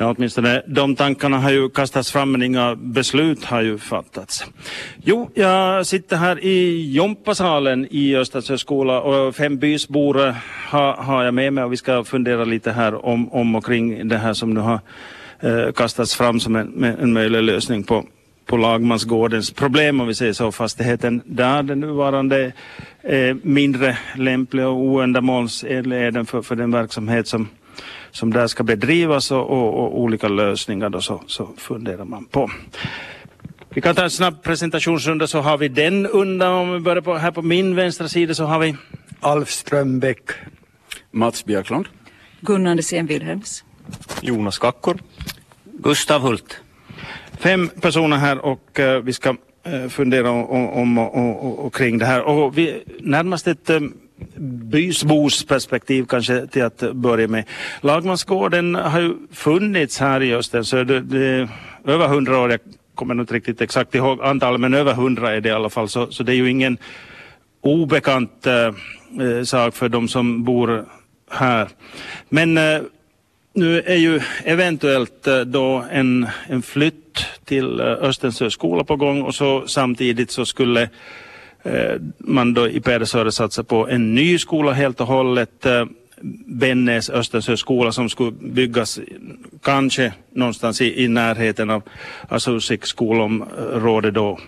Ja, åtminstone de tankarna har ju kastats fram men inga beslut har ju fattats. Jo, jag sitter här i Jompasalen i Östersjö skola och fem bysbor har, har jag med mig och vi ska fundera lite här om, om och kring det här som nu har eh, kastats fram som en, en möjlig lösning på, på Lagmansgårdens problem om vi säger så. Fastigheten där den nuvarande är mindre lämplig och oändamålsenlig är den för, för den verksamhet som som där ska bedrivas och, och, och olika lösningar då så, så funderar man på. Vi kan ta en snabb presentationsrunda så har vi den undan. Om vi börjar på, här på min vänstra sida så har vi Alf Strömbäck. Mats Björklund. Gunnar Andersén Wilhelms. Jonas Kackor. Gustav Hult. Fem personer här och uh, vi ska uh, fundera om, om och, och, och, kring det här. Och vi, närmast ett um, bysbos perspektiv kanske till att börja med. Lagmansgården har ju funnits här i Östensjö. Det, det, över hundra år, jag kommer inte riktigt exakt ihåg antalet, men över hundra är det i alla fall. Så, så det är ju ingen obekant äh, sak för de som bor här. Men äh, nu är ju eventuellt äh, då en, en flytt till Östensö skola på gång och så samtidigt så skulle Eh, man då i Pedersöre satsar på en ny skola helt och hållet. Eh, Vännäs Bennäs Östersjö skola som skulle byggas kanske någonstans i, i närheten av Asusik skolområde då.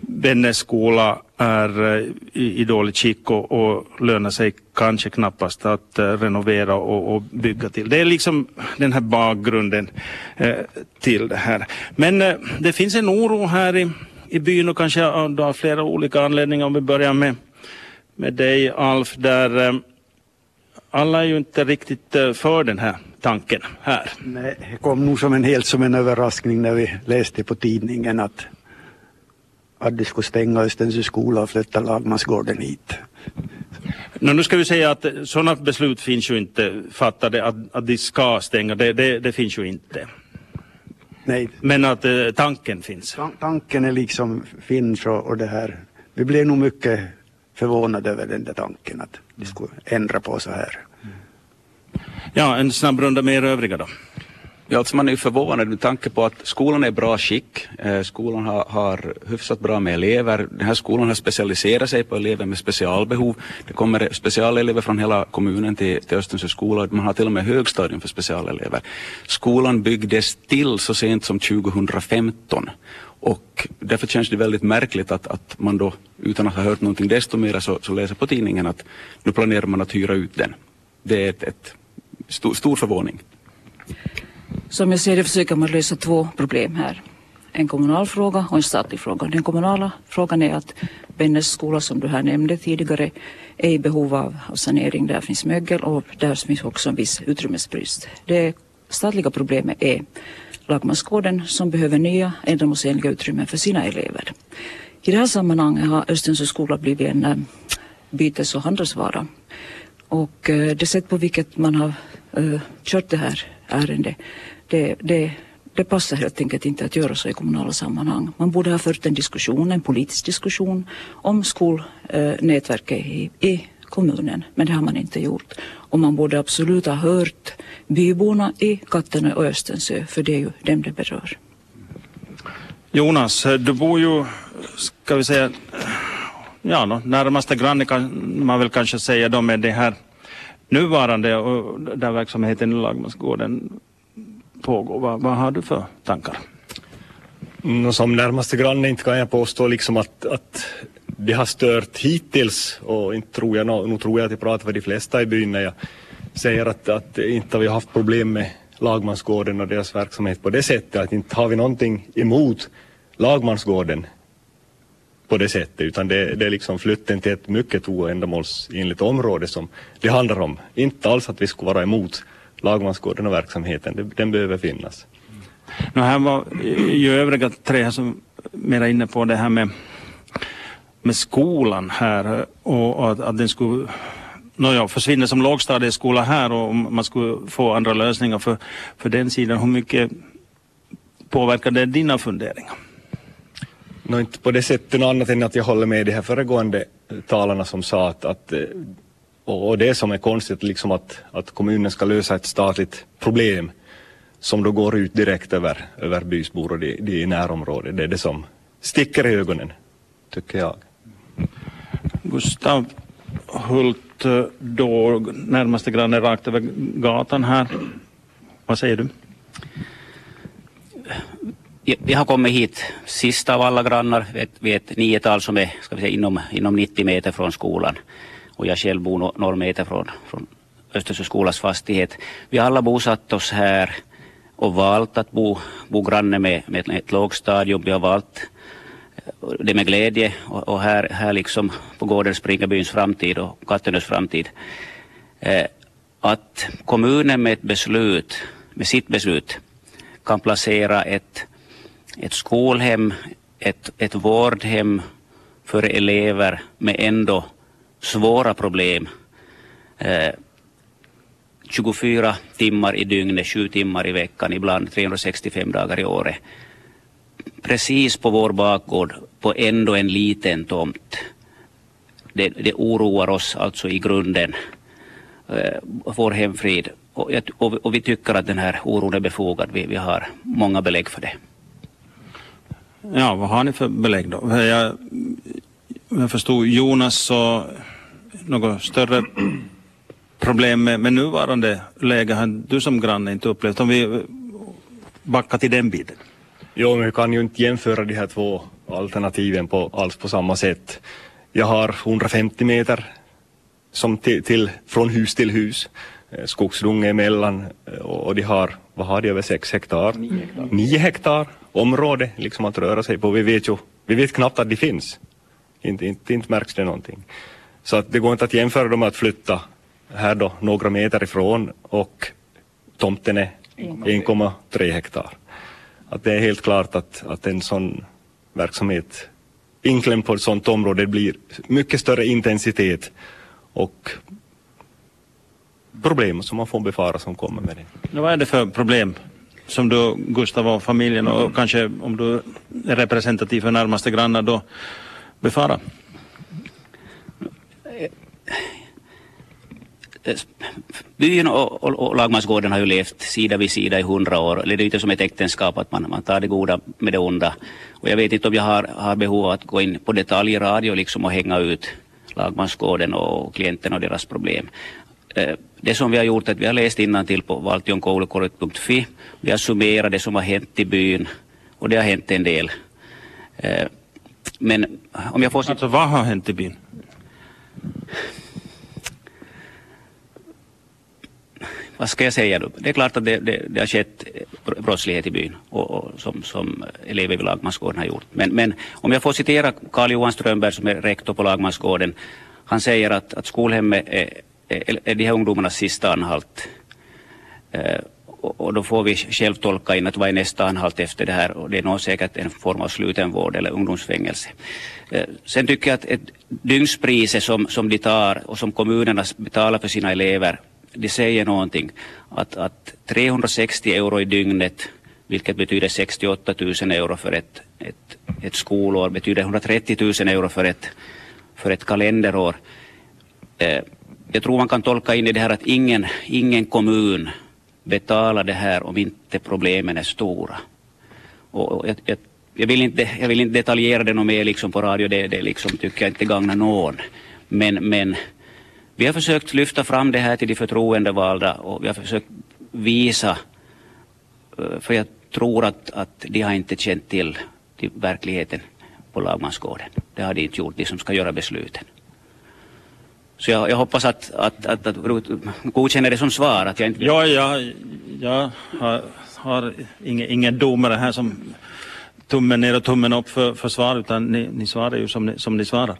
Vännäs skola är eh, i, i dåligt skick och, och lönar sig kanske knappast att uh, renovera och, och, bygga till. Det är liksom den här bakgrunden uh, till det här. Men uh, det finns en oro här i i byn och kanske av flera olika anledningar. Om vi börjar med, med dig Alf, där eh, alla är ju inte riktigt eh, för den här tanken här. Nej, det kom nog som en helt som en överraskning när vi läste på tidningen att att de skulle stänga Östensjö skola och flytta Lagmansgården hit. No, nu ska vi säga att sådana beslut finns ju inte fattade att, att de ska stänga, det, det, det finns ju inte. Nej. Men att eh, tanken finns? tanken är liksom finns och, och det här. Vi blev nog mycket förvånade över den där tanken att de skulle ändra på så här. Ja, en snabb runda med er övriga då. Ja, alltså man är ju förvånad med tanke på att skolan är i bra skick. Eh, skolan har, har hyfsat bra med elever. Den här skolan har specialiserat sig på elever med specialbehov. Det kommer specialelever från hela kommunen till, till Östensjö skola. Man har till och med högstadium för specialelever. Skolan byggdes till så sent som 2015 och därför känns det väldigt märkligt att, att man då utan att ha hört någonting desto mer så, så läser på tidningen att nu planerar man att hyra ut den. Det är ett, ett stor, stor förvåning. Som jag ser det försöker man lösa två problem här. En kommunal fråga och en statlig fråga. Den kommunala frågan är att Bennes skola som du här nämnde tidigare är i behov av, sanering. Där finns mögel och där finns också en viss utrymmesbrist. Det statliga problemet är Lagmansgården som behöver nya ändamålsenliga utrymmen för sina elever. I det här sammanhanget har Östensjö skola blivit en eh, bytes och handelsvara. Och eh, det sätt på vilket man har uh, kört det här ärendet det, det, det passar helt enkelt inte att göra så i kommunala sammanhang. Man borde ha fört en diskussion, en politisk diskussion om skolnätverket i, i kommunen, men det har man inte gjort. Och man borde absolut ha hört byborna i Kattenö och Östensö för det är ju dem det berör. Jonas, du bor ju, ska vi säga, ja, no, närmaste granne kan man väl kanske säga då med det här nuvarande och där verksamheten i Lagmansgården pågår. Vad, vad har du för tankar? Mm, som närmaste granne inte kan jag påstå liksom att, att det har stört hittills och inte tror jag, nog tror jag att jag pratar för de flesta i byn när jag säger att, att inte har vi haft problem med Lagmansgården och deras verksamhet på det sättet att inte har vi någonting emot Lagmansgården på det sättet utan det, det är liksom flytten till ett mycket oändamålsenligt område som det handlar om. Inte alls att vi skulle vara emot lagmansgården och verksamheten, den behöver finnas. Nu här var eh, ju övriga tre här som mera inne på det här med, med skolan här och att, att den skulle nåja, försvinna som lågstadieskola här och man skulle få andra lösningar för, för den sidan. Hur mycket påverkar det dina funderingar? Nå, inte på det sättet annat än att jag håller med de här föregående talarna som sa att, att eh, och, det som är konstigt liksom att, att kommunen ska lösa ett statligt problem som då går ut direkt över, över bysbor och det, det i närområdet. Det är det som sticker i ögonen, tycker jag. Gustav Hult, eh, då närmaste granne rakt över gatan här. Vad säger du? Vi har kommit hit sista av alla grannar. Vi är ett niotal som är ska vi säga, inom, inom 90 meter från skolan. Och jag själv bor några meter från, från Östersjöskolas fastighet. Vi har alla bosatt oss här och valt att bo, bo granne med, med ett lågstadium. Vi har valt eh, det med glädje och, och här, här liksom på gården springer byns framtid och Kattenös framtid. Eh, att kommunen med ett beslut, med sitt beslut kan placera ett, ett skolhem, ett, ett vårdhem för elever med ändå svåra problem. Eh, 24 timmar i dygnet, 7 timmar i veckan, ibland 365 dagar i året. Precis på vår bakgård, på ändå en liten tomt. Det, det oroar oss alltså i grunden, eh, vår hemfrid. Och, och, och, vi tycker att den här oron är befogad. Vi, vi har många belägg för det. Ja, vad har ni för belägg då? Jag, jag förstod Jonas så något större problem med, med nuvarande läge har du som granne inte upplevt. Om vi backar till den biten. Jo, men vi kan ju inte jämföra de här två alternativen på, alls på samma sätt. Jag har 150 meter som till, till, från hus till hus. Eh, skogsdunge emellan eh, och de har, vad har de, över 6 hektar? 9 hektar. 9 hektar område liksom att röra sig på. Vi vet ju, vi vet knappt att de finns. Inte, inte, inte märks det någonting. Så att det går inte att jämföra dem med att flytta här då några meter ifrån och tomten är 1,3 hektar. Att det är helt klart att, att en sån verksamhet inklämd på ett sådant område blir mycket större intensitet och problem som man får befara som kommer med det. Vad är det för problem som du, Gustav och familjen och kanske om du är representativ för närmaste grannar då befarar? byn och, och, och Lagmansgården har ju levt sida vid sida i hundra år. Det är inte som ett äktenskap att man, man tar det goda med det onda. Och jag vet inte om jag har, har behov av att gå in på detaljradio liksom och hänga ut Lagmansgården och klienterna och deras problem. Eh, det som vi har gjort är att vi har läst till på valtionkoulukorret.fi. Vi har summerat det som har hänt i byn och det har hänt en del. Eh, men om jag får... Alltså vad har hänt i byn? vad ska jag säga då? Det är klart att det, det, det har skett brottslighet i byn och, och som, som elever vid Lagmansgården har gjort. Men, men om jag får citera Karl Johan Strömberg som är rektor på Lagmansgården. Han säger att, att skolhemmet är, är, de här ungdomarnas sista anhalt. Eh, och, då får vi själv tolka in att vad är nästa anhalt efter det här och det är nog säkert en form av slutenvård eller ungdomsfängelse. Eh, sen tycker jag att ett dygnspriset som, som de tar och som kommunerna betalar för sina elever det säger någonting. Att, att 360 euro i dygnet, vilket betyder 68 000 euro för ett, ett, ett skolår, betyder 130 000 euro för ett, för ett kalenderår. Eh, jag tror man kan tolka in i det här att ingen, ingen kommun betalar det här om inte problemen är stora. Och jag, jag, jag, vill, inte, jag vill inte detaljera det något mer liksom på radio, det, det liksom, tycker jag inte gagnar någon. Men, men vi har försökt lyfta fram det här till de förtroendevalda och vi har försökt visa, eh, för jag tror att, att de har inte känt till, till verkligheten på lagmansgården. Det har de inte gjort, de som ska göra besluten. Så jag, jag hoppas att, att, att, att Rut godkänner det som svar. Att jag inte... Ja, jag, jag har, har ingen, ingen domare här som tummen ner och tummen upp för, för svar utan ni, ni svarar ju som ni, som ni svarar.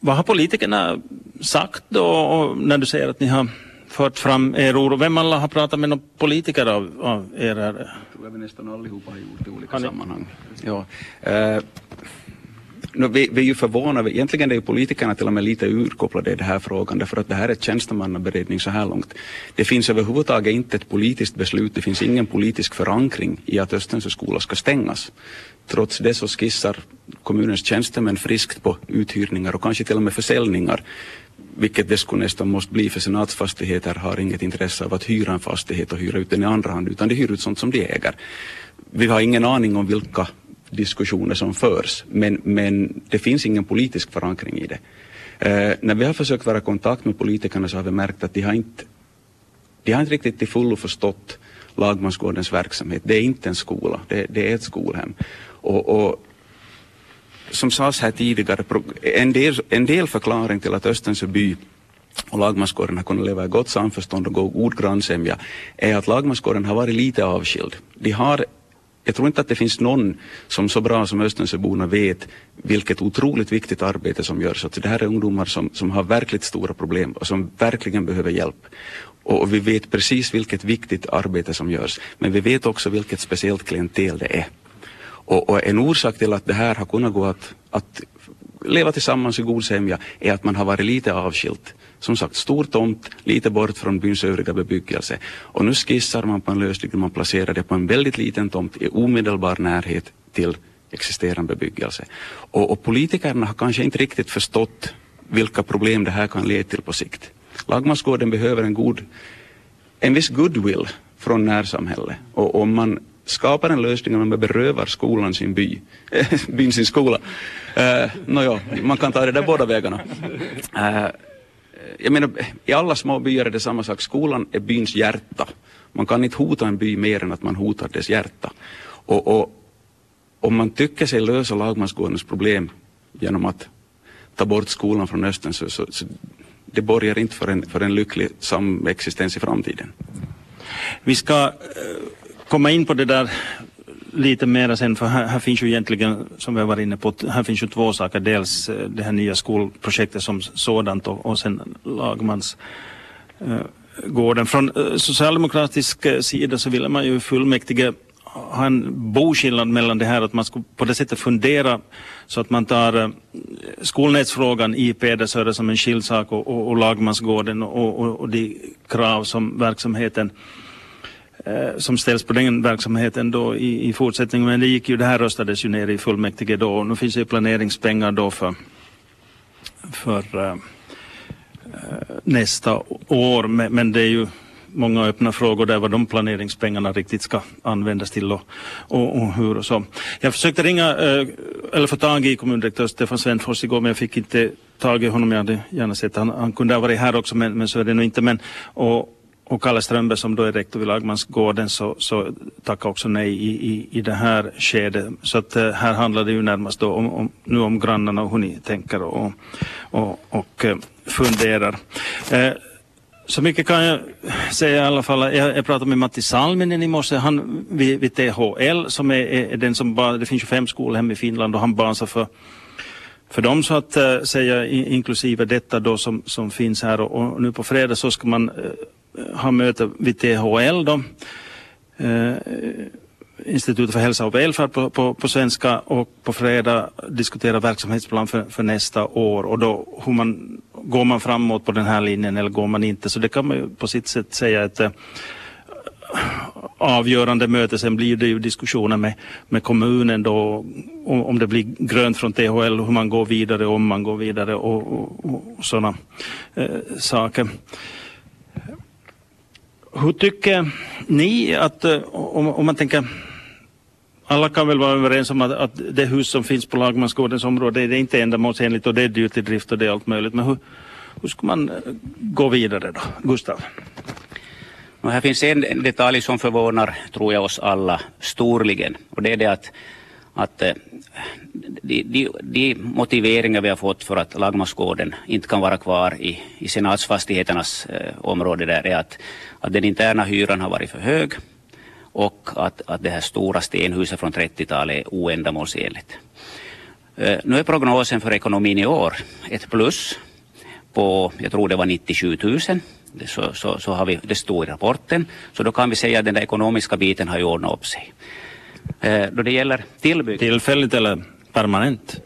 Vad har politikerna sagt då när du säger att ni har fört fram er oro? Vem alla har pratat med någon politiker av, av er? Här? Jag tror vi nästan allihopa har gjort i olika sammanhang. Ja. Uh, No, vi, vi är ju förvånade, egentligen är ju politikerna till och med lite urkopplade i den här frågan därför att det här är tjänstemannaberedning så här långt. Det finns överhuvudtaget inte ett politiskt beslut, det finns ingen politisk förankring i att Östensjö skola ska stängas. Trots det så skissar kommunens tjänstemän friskt på uthyrningar och kanske till och med försäljningar vilket det skulle nästan måste bli för senatsfastigheter har inget intresse av att hyra en fastighet och hyra ut den i andra hand utan de hyr ut sånt som de äger. Vi har ingen aning om vilka diskussioner som förs men, men det finns ingen politisk förankring i det. Eh, när vi har försökt vara i kontakt med politikerna så har vi märkt att de har inte, de har inte riktigt till fullo förstått Lagmansgårdens verksamhet. Det är inte en skola, det, det är ett skolhem. Och, och som sades här tidigare, en del, en del förklaring till att Östensjö by och Lagmansgården har kunnat leva i gott samförstånd och god grannsämja är att Lagmansgården har varit lite avskild. De har jag tror inte att det finns någon som så bra som Östensjöborna vet vilket otroligt viktigt arbete som görs. Att det här är ungdomar som, som har verkligt stora problem och som verkligen behöver hjälp. Och vi vet precis vilket viktigt arbete som görs. Men vi vet också vilket speciellt klientel det är. Och, och en orsak till att det här har kunnat gå att, att leva tillsammans i god sämja är att man har varit lite avskilt. Som sagt, stor tomt, lite bort från byns övriga bebyggelse. Och nu skissar man på en lösning där man placerar det på en väldigt liten tomt i omedelbar närhet till existerande bebyggelse. Och, och politikerna har kanske inte riktigt förstått vilka problem det här kan leda till på sikt. Lagmansgården behöver en god, en viss goodwill från närsamhället. Och om man skapar en lösning där man berövar skolan sin by, byn sin skola. Uh, Nåja, man kan ta det där båda vägarna. Uh, jag menar, i alla små byar är det samma sak. Skolan är byns hjärta. Man kan inte hota en by mer än att man hotar dess hjärta. Och, och om man tycker sig lösa lagmansgårdens problem genom att ta bort skolan från Östen så, så, så det borgar inte för en, för en lycklig samexistens i framtiden. Vi ska uh, komma in på det där lite mera sen, för här, här, finns ju egentligen, som vi har varit inne på, här finns ju två saker. Dels eh, det här nya skolprojektet som sådant och, och sen lagmans eh, gården. Från eh, socialdemokratisk eh, sida så ville man ju fullmäktige ha en boskillnad mellan det här att man skulle på det sättet fundera så att man tar eh, skolnätsfrågan i Pedersöre som en skild sak och, och, och lagmansgården och, och, och de krav som verksamheten Eh, som ställs på den verksamheten då i, i fortsättningen. Men det gick ju, det här röstades ju ner i fullmäktige då och nu finns det ju planeringspengar då för, för uh, nästa år. Men, men, det är ju många öppna frågor där vad de planeringspengarna riktigt ska användas till och, och, och hur och så. Jag försökte ringa, uh, eller få tag i kommundirektör Stefan Svenfors igår men jag fick inte tag i honom. Jag hade gärna sett han, han kunde ha varit här också men, men så är det nog inte. Men, och, och Kalle Strömberg som då är rektor vid Lagmansgården så, så tackar också nej i, i, i det här skedet. Så att eh, här handlar det ju närmast då om, om, nu om grannarna och hur ni tänker och, och, och eh, funderar. Eh, så mycket kan jag säga i alla fall. Jag, jag pratade med Matti Salminen i morse, han vid, vid THL som är, är, den som bara, det finns ju fem skolhem i Finland och han basar alltså för för dem så att äh, säga inklusive detta då som, som finns här och, och nu på fredag så ska man Eh, har möte vid THL då. Eh, Institutet för hälsa och välfärd på, på, på, svenska och på fredag diskutera verksamhetsplan för, för, nästa år och då hur man, går man framåt på den här linjen eller går man inte. Så det kan man ju på sitt sätt säga ett eh, avgörande möte. Sen blir det ju diskussioner med, med kommunen då om, om det blir grönt från THL, hur man går vidare, om man går vidare och, och, och sådana eh, saker. Hur tycker ni att, eh, om, om man tänker alla kan väl vara överens om att, att det hus som finns på Lagmansgårdens område det är inte ändamålsenligt och det är dyrt i drift och det är allt möjligt. Men hur, hur ska man eh, gå vidare då? Gustav? Och här finns en detalj som förvånar, tror jag, oss alla storligen. Och det är det att, att eh, de, de, de motiveringar vi har fått för att Lagmansgården inte kan vara kvar i, i senatsfastigheternas eh, område där är att, att den interna hyran har varit för hög och att, att det här stora stenhuset från 30-talet är oändamålsenligt. Eh, nu är prognosen för ekonomin i år ett plus på, jag tror det var 97 000. Så, så, så har vi, det stod i rapporten. Så då kan vi säga att den där ekonomiska biten har ju ordnat upp sig. Eh, då det gäller tillbyggnad... Tillfälligt eller permanent?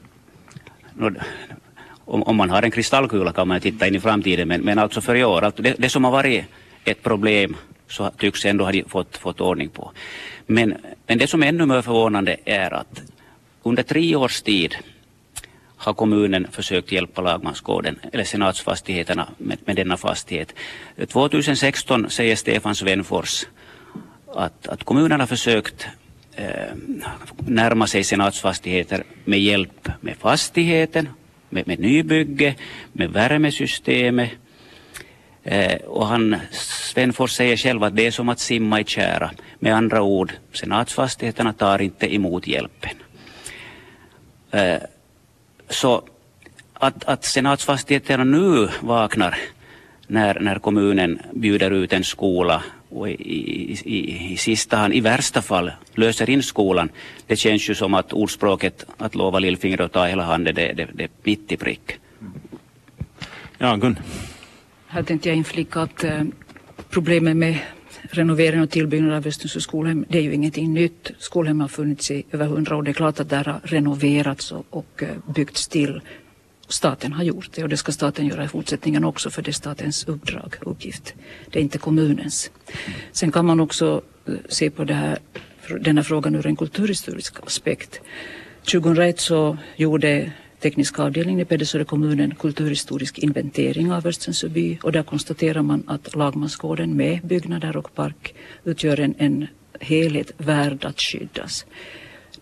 Om, om, man har en kristallkula kan man titta in i framtiden men, men alltså för i år, alltså det, det, som har varit ett problem så tycks ändå ha fått, fått ordning på. Men, men det som är ännu mer förvånande är att under tre års tid har kommunen försökt hjälpa Lagmansgården eller senatsfastigheterna med, med denna fastighet. 2016 säger Stefan Svenfors att, att kommunen har försökt Eh, närma sig senatsfastigheter med hjälp med fastigheten, med, med nybygge, med värmesystemet. Eh, och han, Svenfors säger själv att det är som att simma i kära. Med andra ord, senatsfastigheterna tar inte emot hjälpen. Eh, så att, att senatsfastigheterna nu vaknar när, när kommunen bjuder ut en skola och i, i, i, i sista hand, i värsta fall, löser in skolan. Det känns ju som att ordspråket att lova lillfingret och ta hela handen, det, det, det är mitt i prick. Ja, Gun. Här tänkte jag inflika att eh, problemet med renovering och tillbyggnad av Östensjö skolhem, det är ju ingenting nytt. Skolhem har funnits i över hundra år. Det är klart att där har renoverats och, och eh, byggts till. Staten har gjort det och det ska staten göra i fortsättningen också för det är statens uppdrag och uppgift. Det är inte kommunens. Sen kan man också eh, se på det här, denna frågan ur en kulturhistorisk aspekt. 2001 så gjorde tekniska avdelningen i Pedersöre kommunen kulturhistorisk inventering av Östensö by och där konstaterar man att Lagmansgården med byggnader och park utgör en, en helhet värd att skyddas.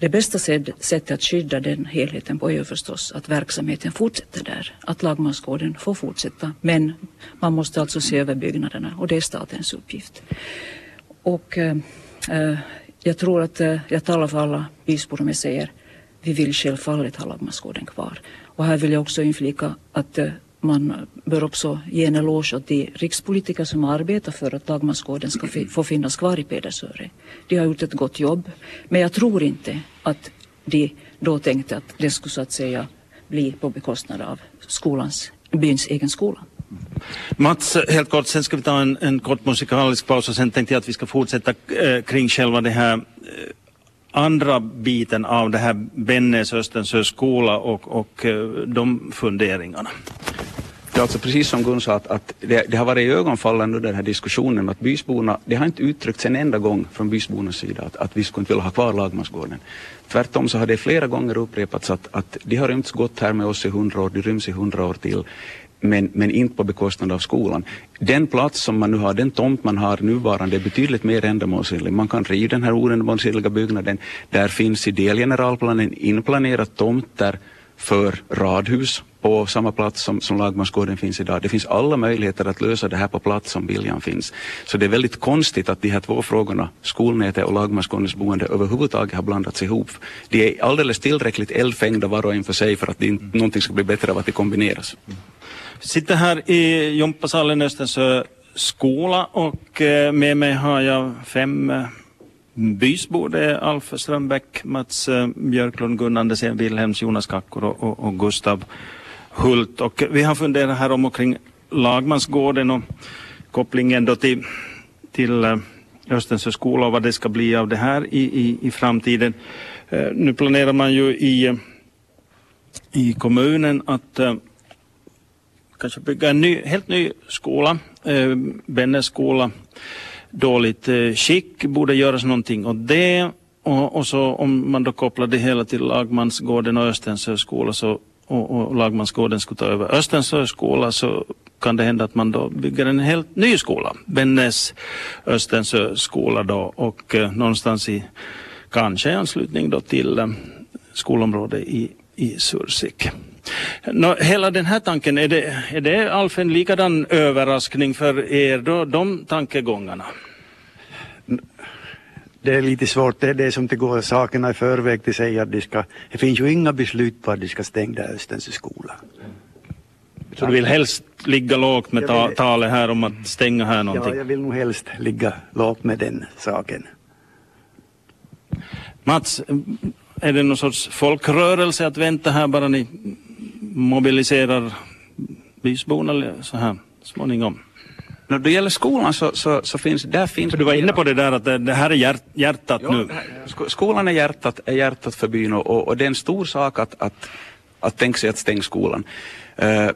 Det bästa sättet att skydda den helheten på är ju förstås att verksamheten fortsätter där, att Lagmansgården får fortsätta. Men man måste alltså se över byggnaderna och det är statens uppgift. Och äh, jag tror att äh, jag talar för alla bysbor om jag säger vi vill självfallet ha Lagmansgården kvar. Och här vill jag också inflika att äh, man bör också ge en eloge åt de rikspolitiker som arbetar för att Dagmarsgården ska få finnas kvar i Pedersöre. De har gjort ett gott jobb, men jag tror inte att de då tänkte att det skulle så att säga bli på bekostnad av skolans, byns egen skola. Mats, helt kort, sen ska vi ta en, en kort musikalisk paus och sen tänkte jag att vi ska fortsätta eh, kring själva det här eh, andra biten av det här Bennes Östensjö skola och, och eh, de funderingarna. Ja, alltså precis som Gun sa, att, att det, det, har varit i ögonfallande den här diskussionen att bysborna, det har inte uttryckts en enda gång från bysbornas sida att, att vi skulle inte vilja ha kvar Lagmansgården. Tvärtom så har det flera gånger upprepats att, att de har rymts gott här med oss i hundra år, de ryms i hundra år till. Men, men inte på bekostnad av skolan. Den plats som man nu har, den tomt man har nuvarande är betydligt mer ändamålsenlig. Man kan riva den här oändamålsenliga byggnaden. Där finns i delgeneralplanen inplanerat tomter för radhus på samma plats som, som Lagmansgården finns idag. Det finns alla möjligheter att lösa det här på plats om viljan finns. Så det är väldigt konstigt att de här två frågorna, skolnätet och Lagmansgårdens boende, överhuvudtaget har blandats ihop. De är alldeles tillräckligt eldfängda var och en för sig för att det inte, någonting ska bli bättre av att de kombineras. Sitter här i Jumpasalen Östensjö skola och eh, med mig har jag fem eh, bysbor. Det är Alf Strömbäck, Mats eh, Björklund, Gunnar Andersén, Wilhelms, Jonas Kackor och, och, och Gustav Hult. Och vi har funderat här om och kring Lagmansgården och kopplingen då till, till eh, Östens skola och vad det ska bli av det här i, i, i framtiden. Eh, nu planerar man ju i, i kommunen att kanske bygga en ny, helt ny skola, uh, Bennes skola. Dåligt eh, skick, borde göras någonting åt det. Och, och, så om man då kopplar det hela till Lagmansgården och Östens skola så och, och Lagmansgården skulle ta över Östens skola så kan det hända att man då bygger en helt ny skola. Bennes Östens skola då och eh, någonstans i kanske i anslutning då till eh, skolområdet i, i Sursik. Nå, hela den här tanken, är det, är det Alf en likadan överraskning för er då, de tankegångarna? det är lite svårt, det är det som det går sakerna i förväg till säga att de ska, det finns ju inga beslut på att de ska stänga Östens skola. Så du vill helst ligga lågt med ta, talet här om att stänga här någonting? Ja, jag vill nog helst ligga lågt med den saken. Mats, är det någon sorts folkrörelse att vänta här bara ni mobiliserar bysborna så här småningom? När det gäller skolan så, så, så finns där finns... För du var inne på det där att det, det här är hjärt, hjärtat ja, nu. Skolan är hjärtat, är hjärtat för byn och, och det är en stor sak att, att, att tänka sig att stänga skolan. Uh,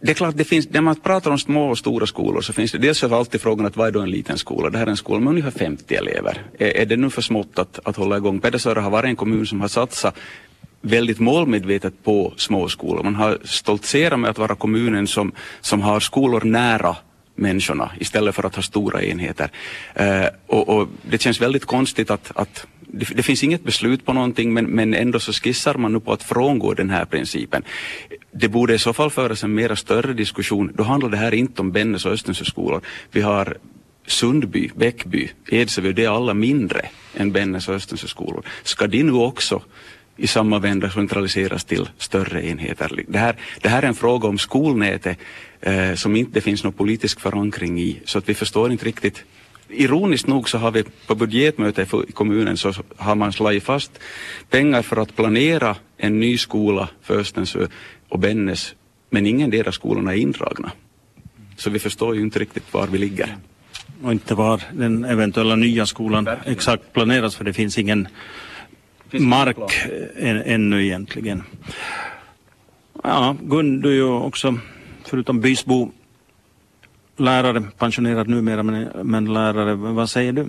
det är klart, det finns, när man pratar om små och stora skolor så finns det dels alltid frågan att vad är då en liten skola? Det här är en skola med ungefär 50 elever. Är, är det nu för smått att, att hålla igång? Pedersöre har varit en kommun som har satsat väldigt målmedvetet på småskolor. Man har stoltserat med att vara kommunen som, som har skolor nära människorna istället för att ha stora enheter. Eh, och, och, det känns väldigt konstigt att, att det, det, finns inget beslut på någonting men, men ändå så skissar man nu på att frångå den här principen. Det borde i så fall föras en mera större diskussion. Då handlar det här inte om Bennes och Östensö skolor. Vi har Sundby, Bäckby, Edsövö, det är alla mindre än Bennes och Östensö skolor. Ska de nu också i samma vända centraliseras till större enheter? Det här, det här är en fråga om skolnätet eh, som inte finns någon politisk förankring i, så att vi förstår inte riktigt Ironiskt nog så har vi på budgetmötet i kommunen så har man slagit fast pengar för att planera en ny skola för Östensjö och Bennes, men ingen deras skolorna är indragna. Så vi förstår ju inte riktigt var vi ligger och inte var den eventuella nya skolan exakt planeras för det finns ingen mark än, ännu egentligen. Ja, Gun, du är ju också förutom bysbo lärare, pensionerad numera men, men lärare. Vad säger du?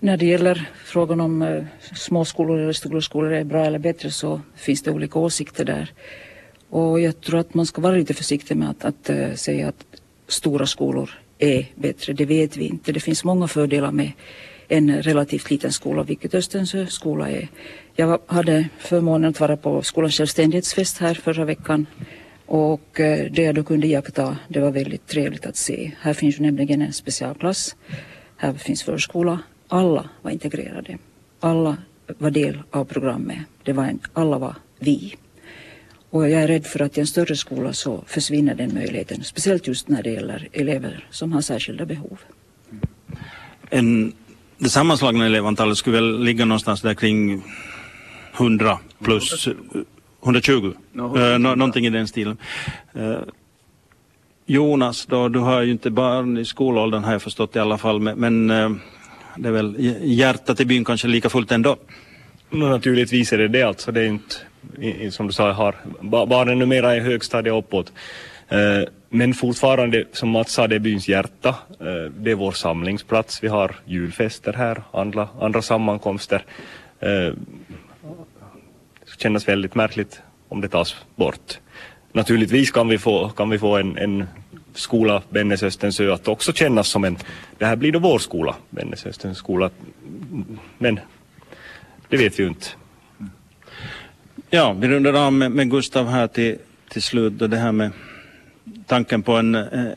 När det gäller frågan om eh, småskolor eller stora skolor är bra eller bättre så finns det olika åsikter där. Och jag tror att man ska vara lite försiktig med att, att uh, säga att stora skolor är bättre, det vet vi inte. Det finns många fördelar med en relativt liten skola, vilket Östensö skola är. Jag hade förmånen att vara på skolans självständighetsfest här förra veckan och eh, det jag då kunde iaktta, det var väldigt trevligt att se. Här finns ju nämligen en specialklass, här finns förskola. Alla var integrerade. Alla var del av programmet. Det var en, alla var vi. Och jag är rädd för att i en större skola så försvinner den möjligheten, speciellt just när det gäller elever som har särskilda behov. En, det sammanslagna elevantalet skulle väl ligga någonstans där kring 100 plus 120, no, uh, någonting i den stilen. Uh, Jonas, då, du har ju inte barn i skolåldern har jag förstått i alla fall, men, uh, det är väl hjärtat i byn kanske lika fullt ändå? No, naturligtvis är det det alltså. Det är inte som du sa, har barnen numera i högstadiet uppåt. Eh, men fortfarande, som Mats sa, det är byns hjärta. Eh, det är vår samlingsplats. Vi har julfester här, andra, andra sammankomster. Eh, det det kännas väldigt märkligt om det tas bort. Naturligtvis kan vi få, kan vi få en, en skola, Bennes Östensö, att också kännas som en, det här blir då vår skola, Bennes Östensö skola. Men det vet vi ju inte. Ja, vi rundar av med, med Gustav här till, till slut och det här med tanken på en eh,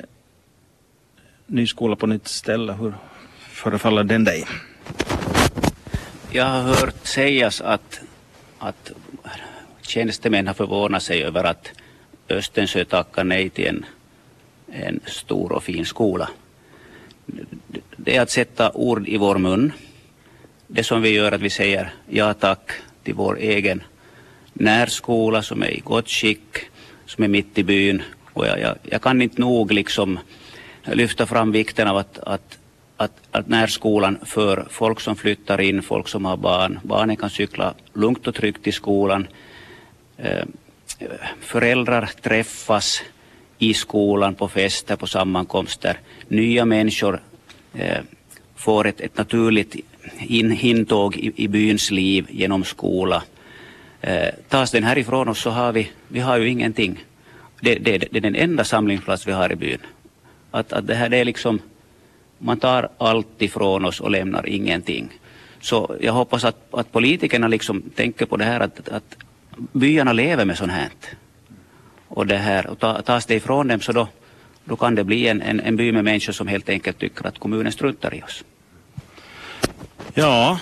ny skola på nytt ställe. Hur förefaller den dig? Jag har hört sägas att, att tjänstemän har förvånat sig över att Östensjö tackar nej till en, en stor och fin skola. Det är att sätta ord i vår mun. Det som vi gör att vi säger ja tack till vår egen närskola som är i gott skick, som är mitt i byn. Och jag, jag, jag kan inte nog liksom lyfta fram vikten av att, att, att, att närskolan för folk som flyttar in, folk som har barn. Barnen kan cykla lugnt och tryggt till skolan. Eh, föräldrar träffas i skolan, på fester, på sammankomster. Nya människor eh, får ett, ett naturligt in, intåg i, i byns liv genom skola. Eh, tas den härifrån oss så har vi, vi har ju ingenting. Det, det, det är den enda samlingsplats vi har i byn. Att, att det här det är liksom, man tar allt ifrån oss och lämnar ingenting. Så jag hoppas att, att politikerna liksom tänker på det här att, att byarna lever med sånt här. Och det här, och ta, tas det ifrån dem så då, då kan det bli en, en, en by med människor som helt enkelt tycker att kommunen struntar i oss. Ja,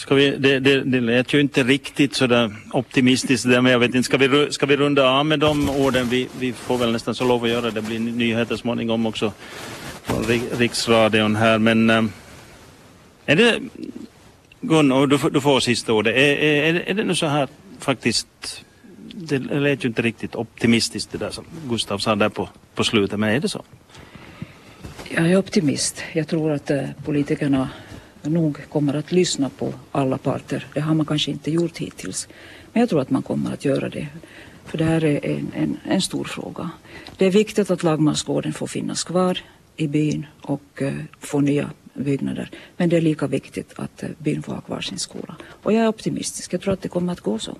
Ska vi, det, det, det lät ju inte riktigt sådär optimistiskt där, men jag vet inte, ska vi, ska vi runda av med de orden? Vi, vi får väl nästan så lov att göra det. Det blir nyheter småningom också från Riksradion här, men eh, är det, Gun, och du, du får sista ordet, är, är, är det nu så här faktiskt, det lät ju inte riktigt optimistiskt det där som Gustav sa där på, på slutet, men är det så? Jag är optimist. Jag tror att eh, politikerna nog kommer att lyssna på alla parter. Det har man kanske inte gjort hittills. Men jag tror att man kommer att göra det. För det här är en, en, en stor fråga. Det är viktigt att lagmansgården får finnas kvar i byn och eh, få nya byggnader. Men det är lika viktigt att eh, byn får ha kvar sin skola. Och jag är optimistisk, jag tror att det kommer att gå så.